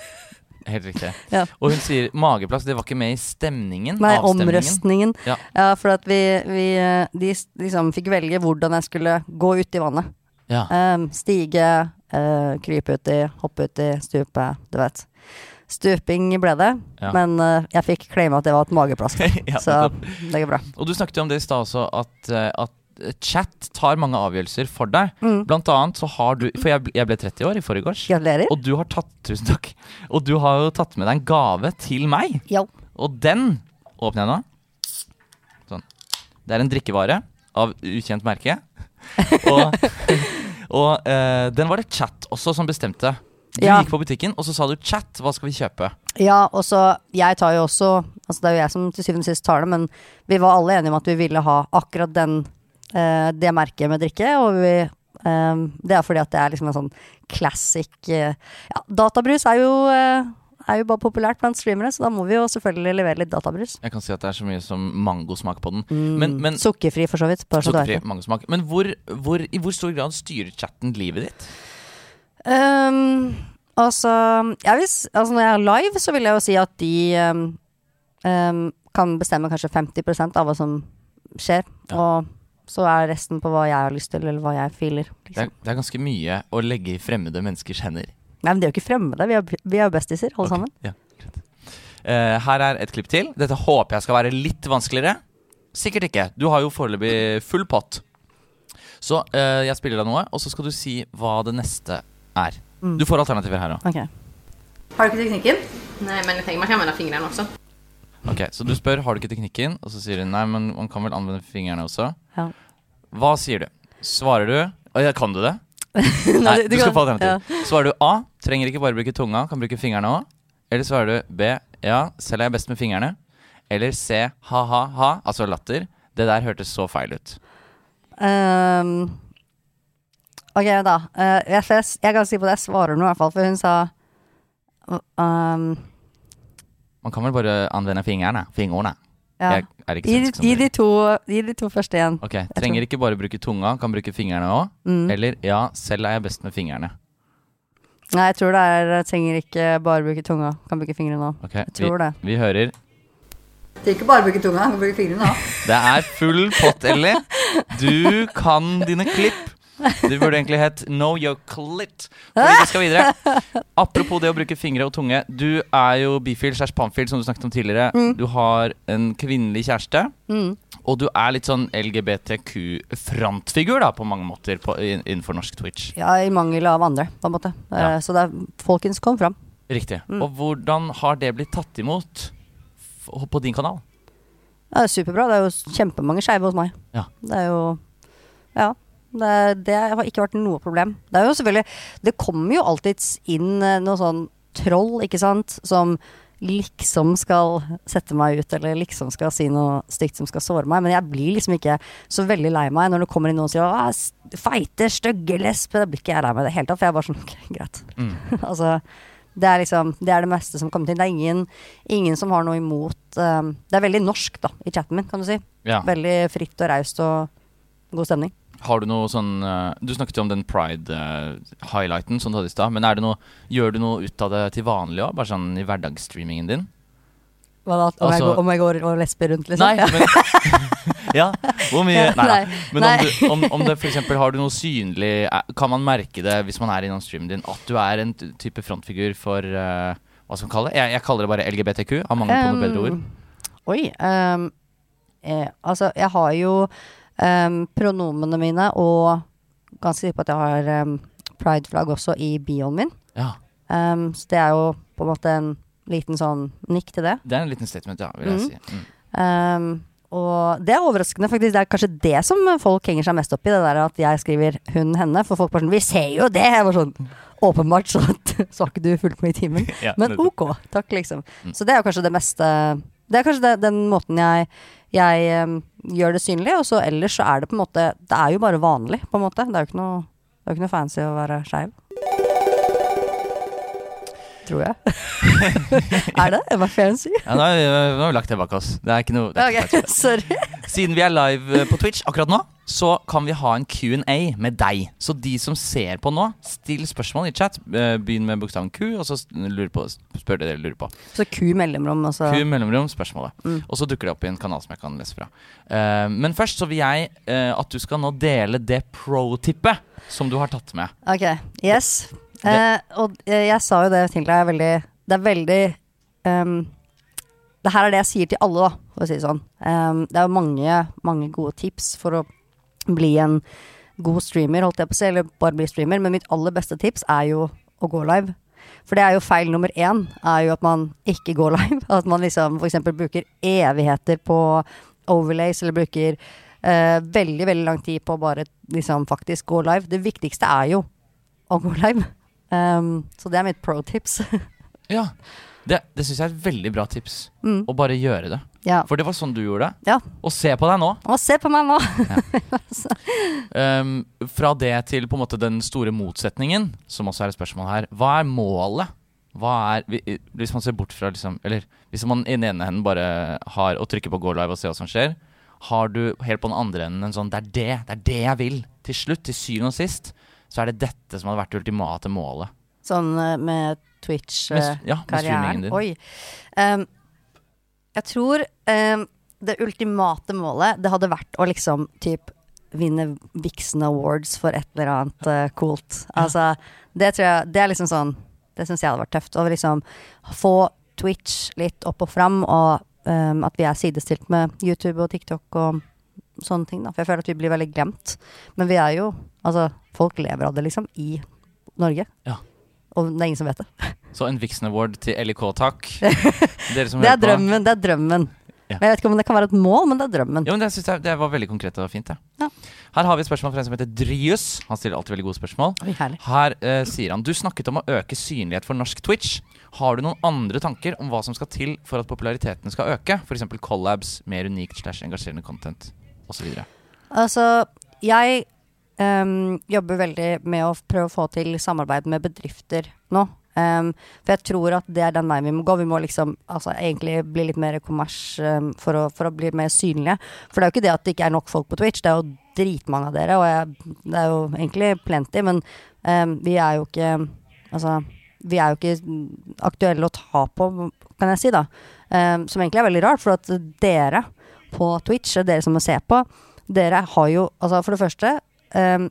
Helt riktig. Ja. Og hun sier mageplask, det var ikke med i stemningen? Nei, omrøstningen. Ja. Ja, for at vi, vi De liksom fikk velge hvordan jeg skulle gå ut i vannet. Ja. Um, stige, uh, krype uti, hoppe uti, stupe, du vet. Stuping ble det, Ja. men uh, jeg fikk claima at det var et mageplask. Ja, så det går bra. Og du snakket jo om det i stad også, at, eh, at chat tar mange avgjørelser for deg. Mm. Blant annet så har du For jeg, jeg ble 30 år i forgårs. Gratulerer. Og du har tatt Tusen takk. Og du har jo tatt med deg en gave til meg. Jo. Og den åpner jeg nå. Sånn. Det er en drikkevare av ukjent merke. Og, og uh, den var det chat også som bestemte. Du Ja. gikk på butikken, og så sa du 'chat, hva skal vi kjøpe'? Ja, og så Jeg tar jo også Altså det er jo jeg som til syvende og sist tar det, men vi var alle enige om at vi ville ha akkurat den det merket med drikke, og vi eh, Det er fordi at det er liksom en sånn classic eh, Ja, databrus er jo eh, er jo bare populært blant streamere, så da må vi jo selvfølgelig levere litt databrus. Jeg kan si at det er så mye som mangosmak på den. Mm, Men, men Sukkerfri, for så vidt. Sukkerfri mangosmak. Men hvor, hvor, i hvor stor grad styrer chatten livet ditt? Um, altså, jeg vil, altså Når jeg er live, så vil jeg jo si at de um, um, kan bestemme kanskje 50% av hva som skjer. Og så er resten på hva jeg har lyst til, eller hva jeg feeler. Det Liksom. er, det er ganske mye å legge i fremmede menneskers hender. Nei, men de er jo ikke fremmede. Vi er, vi er jo bestiser, alle okay. sammen. Ja. Eh, her er et klipp til. Dette håper jeg skal være litt vanskeligere. Sikkert ikke. Du har jo foreløpig full pott. Så uh, jeg spiller deg noe, og så skal du si hva det neste er. Mm. Du får alternativer her òg. Okay. Har du ikke teknikken? Nei, men jeg tenker man kan använda fingrene också. Ok, så du spør har du ikke teknikken, og så sier hun nei, men man kan vel anvende fingrene også. Ja. Hva sier du? Svarer du Å ja, kan du det? Nei, du skal få alternativ. Svarer du A, trenger ikke bare bruke tunga, kan bruke fingrene òg. Eller svarer du B, ja, selv er jeg best med fingrene. Eller C, ha-ha-ha, altså latter. Det der hørtes så feil ut. Um, ok, da. Uh, jeg, jeg, jeg kan si på det jeg svarer nå, i hvert fall, for hun sa um, Man kan vel bare anvende fingrene? Fingrene. ja. Jeg er ikke Gi, svensk som gi, de to, gi de to første igjen. Ok, trenger ikke bare bruke tunga, kan bruke fingrene òg. Mm. Eller ja, selv er jeg best med fingrene. Nei, jeg tror det er jeg Trenger ikke bare bruke tunga. Kan bruke fingrene òg. Okay, Jeg tror vi, det. vi hører. Trenger ikke bare bruke tunga, kan bruke fingrene òg. Det er full pott, Ellie. Du kan dine klipp. Du burde egentlig hett Know Your Clit. Fordi vi skal videre. Apropos det å bruke fingre og tunge. Du er jo bifil slash pamfil, som du snakket om tidligere. Du har en kvinnelig kjæreste. Og du er litt sånn LGBTQ-frontfigur, da, på mange måter, på, inn- innenfor norsk Twitch. Ja, i mangel av andre, på en måte. Eh, Ja. Så det er folkens, kom fram. Riktig. Og hvordan har det blitt tatt imot på din kanal? Ja, Det er superbra. Det er jo kjempemange skeive hos meg. Ja. Det er jo Ja. Det, det har ikke vært noe problem. Det er jo selvfølgelig Det kommer jo alltids inn eh, noe sånn troll, ikke sant, som liksom skal sette meg ut, eller liksom skal si noe stygt som skal såre meg. Men jeg blir liksom ikke så veldig lei meg når det kommer inn noen og sier «Å, s- feite, stygge lesbe. Da blir ikke jeg lei meg i det hele tatt, for jeg er bare sånn greit. Mm. altså det er liksom Det er det meste som kommer til. Det er ingen, ingen som har noe imot um, Det er veldig norsk, da, i chatten min, kan du si. Ja. Veldig fritt og raust og god stemning. Har du noe sånn eh, Du snakket jo om den pride-highlighten som du hadde i stad. Men er det noe, gjør du noe ut av det til vanlig òg? Bare sånn i hverdagsstreamingen din? Hva da? Om, jeg Altså- går, om jeg går og lesber rundt, liksom? Nei, men Ja, hvor mye Nei. Nei, Men nei. om, du, om, om det eksempel har du noe synlig eh, Kan man merke det hvis man er innom streamen din, at du er en type frontfigur for uh, Hva skal man kalle det? Jeg, jeg kaller det bare LGBTQ. Har mangel på noe bedre ord. Oi. Um, eh, altså, jeg har jo um, pronomene mine og ganske sikker på at jeg har um, pride-flagg også i bioen min. Ja, Um, så det er jo på en måte en liten sånn nikk til det. Det er en liten statement, ja, vil jeg mm. si. Mm. Og det er overraskende, faktisk. Det er kanskje det som folk henger seg mest opp i. Det der at jeg skriver hun, henne. For folk bare sånn Vi ser jo det! Jeg var sånn Åpenbart så, så har ikke du fulgt med i timen. Ja, Men ok, takk, liksom. Mm. Så det er jo kanskje det meste Det er kanskje det, den måten jeg, jeg eh, gjør det synlig. Og så ellers så er det på en måte Det er jo bare vanlig, på en måte. Det er jo ikke noe, jo ikke noe fancy å være skeiv. Tror jeg. er det? Hva fancy? jeg har vi- nå har vi lagt det bak oss. Det er ikke noe er ikke Ok, sorry. Siden vi er live eh, på Twitch akkurat nå, så kan vi ha en Q&A med deg. Så de som ser på nå, still spørsmål i chat. Eh, Begynn med bokstaven Q, og så på, spør det dere lurer på. Så Q mellomrom, altså. Q mellomrom, spørsmålet. Mm. Og så dukker det opp i en kanal som jeg kan lese fra. Eh, men først så vil jeg at du skal nå dele det pro-tippet som du har tatt med. Ok, yes. Eh, og eh, jeg sa jo det til deg, veldig Det er veldig um, Det her er det jeg sier til alle, da, for å si det sånn. Um, det er jo mange, mange gode tips for å bli en god streamer, holdt jeg på å si, eller bare bli streamer. Men mitt aller beste tips er jo å gå live. For det er jo feil nummer én, er jo at man ikke går live. At man liksom f.eks. bruker evigheter på overlays, eller bruker eh, veldig, veldig lang tid på å bare liksom faktisk gå live. Det viktigste er jo å gå live. Um, så det er mitt pro-tips. Ja, Det, det syns jeg er et veldig bra tips. Mm. Å bare gjøre det. ja. For det var sånn du gjorde det. Ja. Og se på deg nå. Og se på meg nå! Um, fra det til på en måte den store motsetningen, som også er et spørsmål her. Hva er målet? Hva er, hvis man ser bort fra liksom Eller hvis man i den ene enden bare har å trykke på go live og se hva som skjer, har du helt på den andre enden en sånn Det er det, det er det jeg vil. Til slutt, til syvende og sist, så er det dette som hadde vært det ultimate målet. Sånn eh, med Twitch-karrieren. ja, streamingen din. Oi. Um, jeg tror um, det ultimate målet, det hadde vært å liksom typ vinne Vixen Awards for et eller annet uh, coolt. Altså, det tror jeg Det er liksom sånn Det syns jeg hadde vært tøft. Å liksom få Twitch litt opp og fram, og um, at vi er sidestilt med YouTube og TikTok og sånne ting. da For jeg føler at vi blir veldig glemt. Men vi er jo Altså, folk lever av det, liksom, i Norge. Ja. Og det er ingen som vet det. Så en Vixen Award til LIK, takk. Dere som Det er hører på. drømmen. Det er drømmen. Ja. Men Jeg vet ikke om det kan være et mål, men det er drømmen. Jo, men det, jeg, det var veldig konkret og fint. Ja. Ja. Her har vi et spørsmål fra en som heter Dryus. Han stiller alltid veldig gode spørsmål. Oi. Her eh, sier han Du snakket om å øke synlighet for norsk Twitch. Har du noen andre tanker om hva som skal til for at populariteten skal øke? F.eks. collabs, mer unikt slash engasjerende content osv. Altså, jeg um, jobber veldig med å prøve å få til samarbeid med bedrifter nå. Um, for jeg tror at det er den veien vi må gå. Vi må liksom altså, egentlig bli litt mer kommers um, for, å, for å bli mer synlige. For det er jo ikke det at det ikke er nok folk på Twitch, det er jo dritmange av dere, og jeg, det er jo egentlig plenty, men um, vi er jo ikke Altså, vi er jo ikke aktuelle å ta på, kan jeg si, da. Som egentlig er veldig rart, for at dere på Twitch, og dere som må se på, dere har jo Altså, for det første um,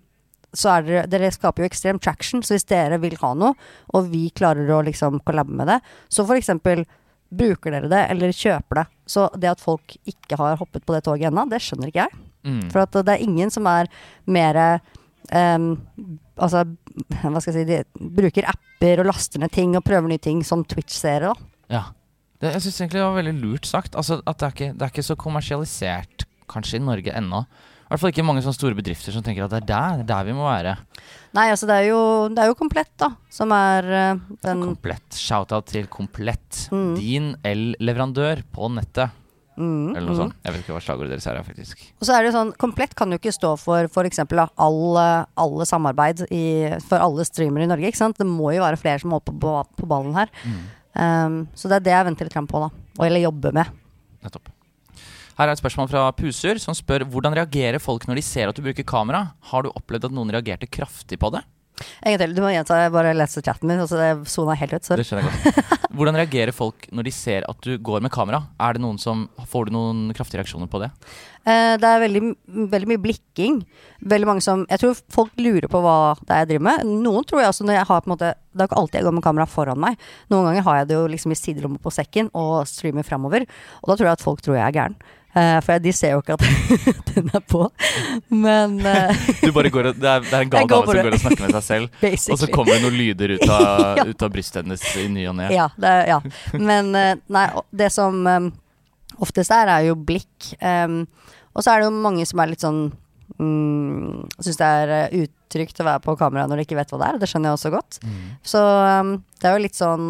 så er dere, dere skaper jo ekstrem traction. Så hvis dere vil ha noe, og vi klarer å liksom kollabe med det, så for eksempel bruker dere det, eller kjøper det. Så det at folk ikke har hoppet på det toget ennå, det skjønner ikke jeg. Mm. For at det er ingen som er mer um, Altså, hva skal jeg si De bruker apper og laster ned ting og prøver nye ting som Twitch-seere, da. Ja. Det, jeg syns egentlig det var veldig lurt sagt. Altså, at det er, ikke, det er ikke så kommersialisert kanskje i Norge ennå. I hvert fall ikke mange sånne store bedrifter som tenker at det er der, der vi må være. Nei, altså det er jo, det er jo Komplett, da, som er uh, den Komplett. Shout-out til Komplett. Mm. Din el-leverandør på nettet. mm, Eller noe mm. sånt. Jeg vet ikke hva slagordet deres er, faktisk. Og så er det jo sånn, Komplett kan jo ikke stå for eksempel da, alle, alle samarbeid i, for alle streamere i Norge. ikke sant? Det må jo være flere som holder på, på, ballen her. Um, så det er det jeg venter litt frem på, da. Og eller jobber med. Nettopp. Her er et spørsmål fra Pusur, som spør hvordan reagerer folk når de ser at du bruker kamera. Har du opplevd at noen reagerte kraftig på det? En gang til. Du må gjenta. Jeg bare leste chatten min, og så sona helt ut. Sorry. Det skjønner jeg godt. Hvordan reagerer folk når de ser at du går med kamera? Er det noen som, Får du noen kraftige reaksjoner på det? Eh, det er veldig, veldig mye blikking. Veldig mange som Jeg tror folk lurer på hva det er jeg driver med. Noen tror jeg også når jeg har på en måte Det er ikke alltid jeg går med kamera foran meg. Noen ganger har jeg det jo liksom i sidelommet på sekken og streamer framover. Og da tror jeg at folk tror jeg er gæren. Eh, for de ser jo ikke at den er på. Men uh, Du bare går og, det, er, det er en gal dame som går og snakker med seg selv, og så kommer det noen lyder ut av, Ja. ut av brystet hennes i ny og ne. Ja, ja. Men uh, nei, det som um, oftest er, er jo blikk. Um, og så er det jo mange som er litt sånn mm, Syns det er utrygt å være på kamera når de ikke vet hva det er. Det skjønner jeg også godt. Mm. Så um, det er jo litt sånn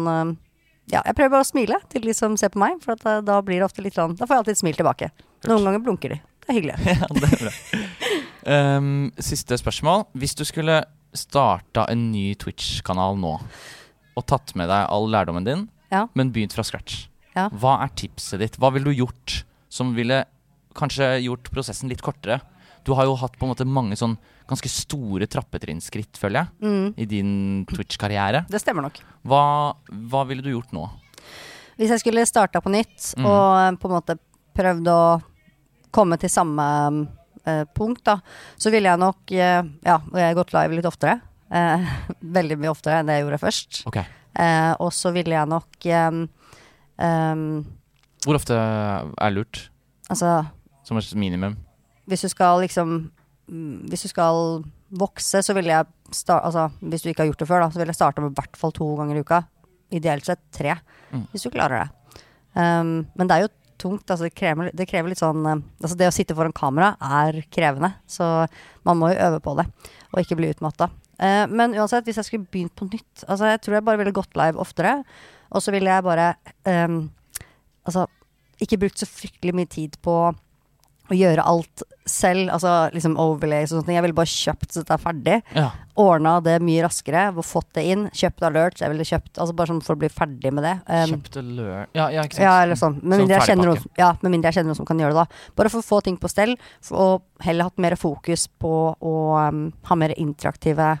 Ja, jeg prøver bare å smile til de som ser på meg, for at, eh, da blir det ofte litt sånn Da får jeg alltid et smil tilbake. Noen ganger blunker de. Det er hyggelig. Ja, det er bra. Um, siste spørsmål. Hvis du skulle starta en ny Twitch-kanal nå, og tatt med deg all lærdommen din, Ja. men begynt fra scratch, Ja. hva er tipset ditt? Hva ville du gjort som ville kanskje gjort prosessen litt kortere? Du har jo hatt på en måte mange sånn ganske store trappetrinnskritt, føler jeg, Mm, i din Twitch-karriere. det stemmer nok. Hva, hva ville du gjort nå? Hvis jeg skulle starta på nytt Mm. og eh, på en måte prøvd å komme til samme eh, punkt, da, så ville jeg nok eh, Ja, og jeg har gått live litt oftere. Eh, veldig mye oftere enn det jeg gjorde først. Okay. Eh, og så ville jeg nok eh, em, Hvor ofte er lurt, Altså, som et minimum? hvis du skal liksom Hvis du skal vokse, så ville jeg sta altså, Hvis du ikke har gjort det før, da, så ville jeg starte med i hvert fall to ganger i uka. Ideelt sett tre, Mm. hvis du klarer det. Um, men det er jo tungt. Altså, det, krever, det krever litt sånn um, Altså, det å sitte foran kamera er krevende, så man må jo øve på det, og ikke bli utmatta. Uh, men uansett, hvis jeg skulle begynt på nytt Altså, jeg tror jeg bare ville gått live oftere, og så ville jeg bare um, Altså, ikke brukt så fryktelig mye tid på å gjøre alt selv, altså liksom overlays og sånne ting. Jeg ville bare kjøpt så det er ferdig. Ja. Ordna det mye raskere, fått det inn. Kjøpt alerts. Jeg ville kjøpt Altså bare sånn for å bli ferdig med det. Um, kjøpt alert Ja, ja, ikke sant? ja, eller sånn. Med Sånn mindre, jeg kjenner noen, ja, med mindre jeg kjenner noen som kan gjøre det, da. Bare for å få ting på stell, og heller hatt mer fokus på å um, ha mer interaktive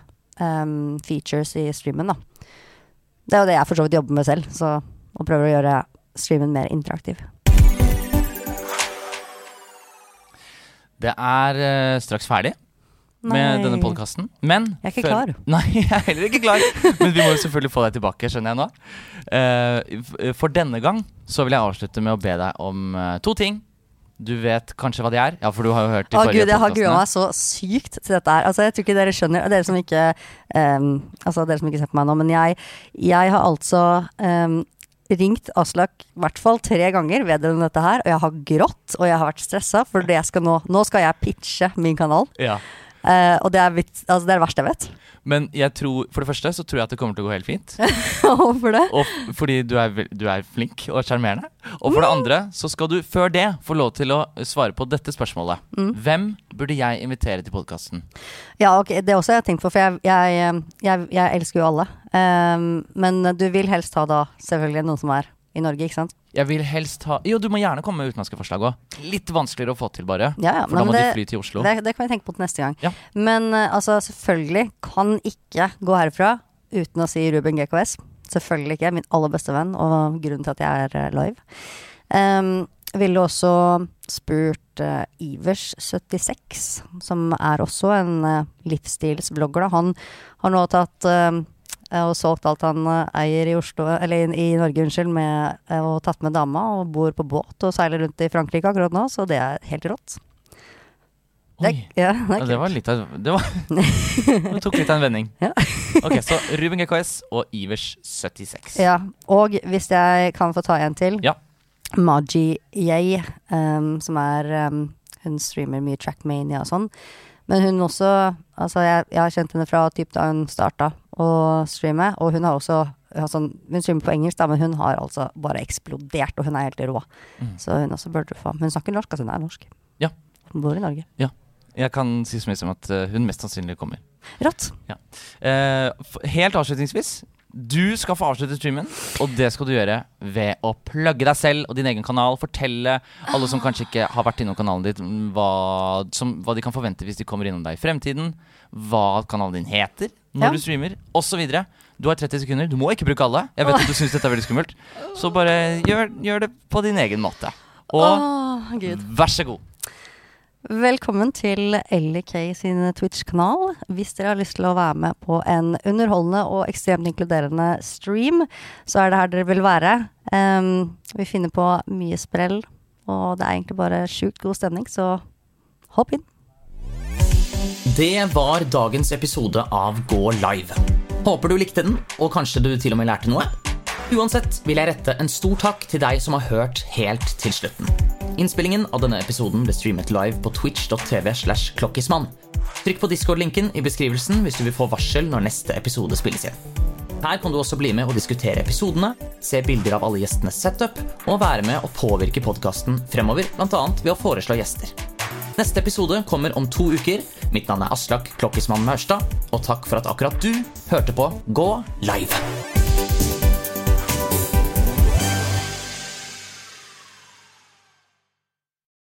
um, features i streamen, da. Det er jo det jeg for så vidt jobber med selv, så og prøver å gjøre streamen mer interaktiv. Det er uh, straks ferdig med denne podkasten. Men Jeg er ikke klar. Nei, jeg er heller ikke klar. Men vi må jo selvfølgelig få deg tilbake, skjønner jeg nå. Uh, for denne gang så vil jeg avslutte med å be deg om uh, to ting. Du vet kanskje hva de er? Ja, for du har jo hørt de Å forrige gud, jeg har grua meg så sykt til dette her. Altså, jeg tror ikke dere skjønner, dere som ikke um, Altså, dere som ikke ser på meg nå, men jeg, jeg har altså ehm, ringt Aslak i hvert fall tre ganger vedrørende dette her, og jeg har grått, og jeg har vært stressa, for skal nå Nå skal jeg pitche min kanal, Ja. Uh, og det er, altså, det er det verste jeg vet. Men jeg tror, for det første så tror jeg at det kommer til å gå helt fint. Hvorfor det? Og fordi du er, du er flink og sjarmerende. Og for det andre så skal du før det få lov til å svare på dette spørsmålet. Mm. Hvem burde jeg invitere til podkasten? Ja, ok, det også har jeg tenkt på, for jeg, jeg, eh, jeg, jeg elsker jo alle. Um, men du vil helst ha da selvfølgelig noen som er i Norge, ikke sant? Jeg vil helst ha Jo, du må gjerne komme med utenlandske forslag òg. Litt vanskeligere å få til, bare. Ja, ja, For da må det, de fly til Oslo. Det, det kan vi tenke på til neste gang. Ja. Men eh, altså, selvfølgelig kan ikke gå herfra uten å si Ruben GKS. Selvfølgelig ikke. Min aller beste venn, og grunnen til at jeg er eh, live. Um, ville også spurt uh, Ivers76, som er også en uh, livsstilsblogger. Da. Han har nå tatt eh, og solgt alt han eh, eier i Oslo, eller i, Norge, unnskyld, med, eh, og tatt med dama og bor på båt og seiler rundt i Frankrike akkurat nå, så det er helt rått. Det, Oi. ja, det Ja, det var litt av Det, var, det tok litt av en vending. Ja. ok, så Ruben GKS og Ivers 76. Ja, og hvis jeg kan få ta en til. Ja. Maji Yay, um, som er um, Hun streamer mye Trackmania og sånn. Men hun også Altså, jeg, jeg har kjent henne fra typ da hun starta å streame, og hun har også altså, Hun streamer på engelsk, da, men hun har altså bare eksplodert, og hun er helt rå. Så hun også burde få. Men hun snakker norsk, altså hun er norsk. Ja. Hun bor i Norge. Jeg kan si så mye som at eh, hun mest sannsynlig kommer. Rått. Eh, helt avslutningsvis. Du skal få avslutte streamen, og det skal du gjøre ved å plugge deg selv og din egen kanal. Fortelle alle som kanskje ikke har vært innom kanalen ditt, hva, som, hva de kan forvente hvis de kommer innom deg i fremtiden. Hva kanalen din heter når Ja. du streamer, osv. Du har 30 sekunder. Du må ikke bruke alle. Jeg vet at du syns dette er veldig skummelt. Så bare gjør, gjør det på din egen måte. Og oh, vær så god. Velkommen til Ellie Kay sin Twitch-kanal. Hvis dere har lyst til å være med på en underholdende og ekstremt inkluderende stream, så er det her dere vil være. Um, vi finner på mye sprell, og det er egentlig bare sjukt god stemning, så hopp inn. Det var dagens episode av Gå live. Håper du likte den, og kanskje du til og med lærte noe. Uansett vil jeg rette en stor takk til deg som har hørt helt til slutten. Innspillingen av denne episoden ble streamet live på twitch.tv slash klokkismann. Trykk på Discord-linken i beskrivelsen hvis du vil få varsel når neste episode spilles inn. Her kan du også bli med og diskutere episodene, se bilder av alle gjestenes setup, og være med og påvirke podkasten fremover, bl.a. ved å foreslå gjester. Neste episode kommer om to uker. Mitt navn er Aslak Klokkismann Maurstad, og takk for at akkurat du hørte på Gå live.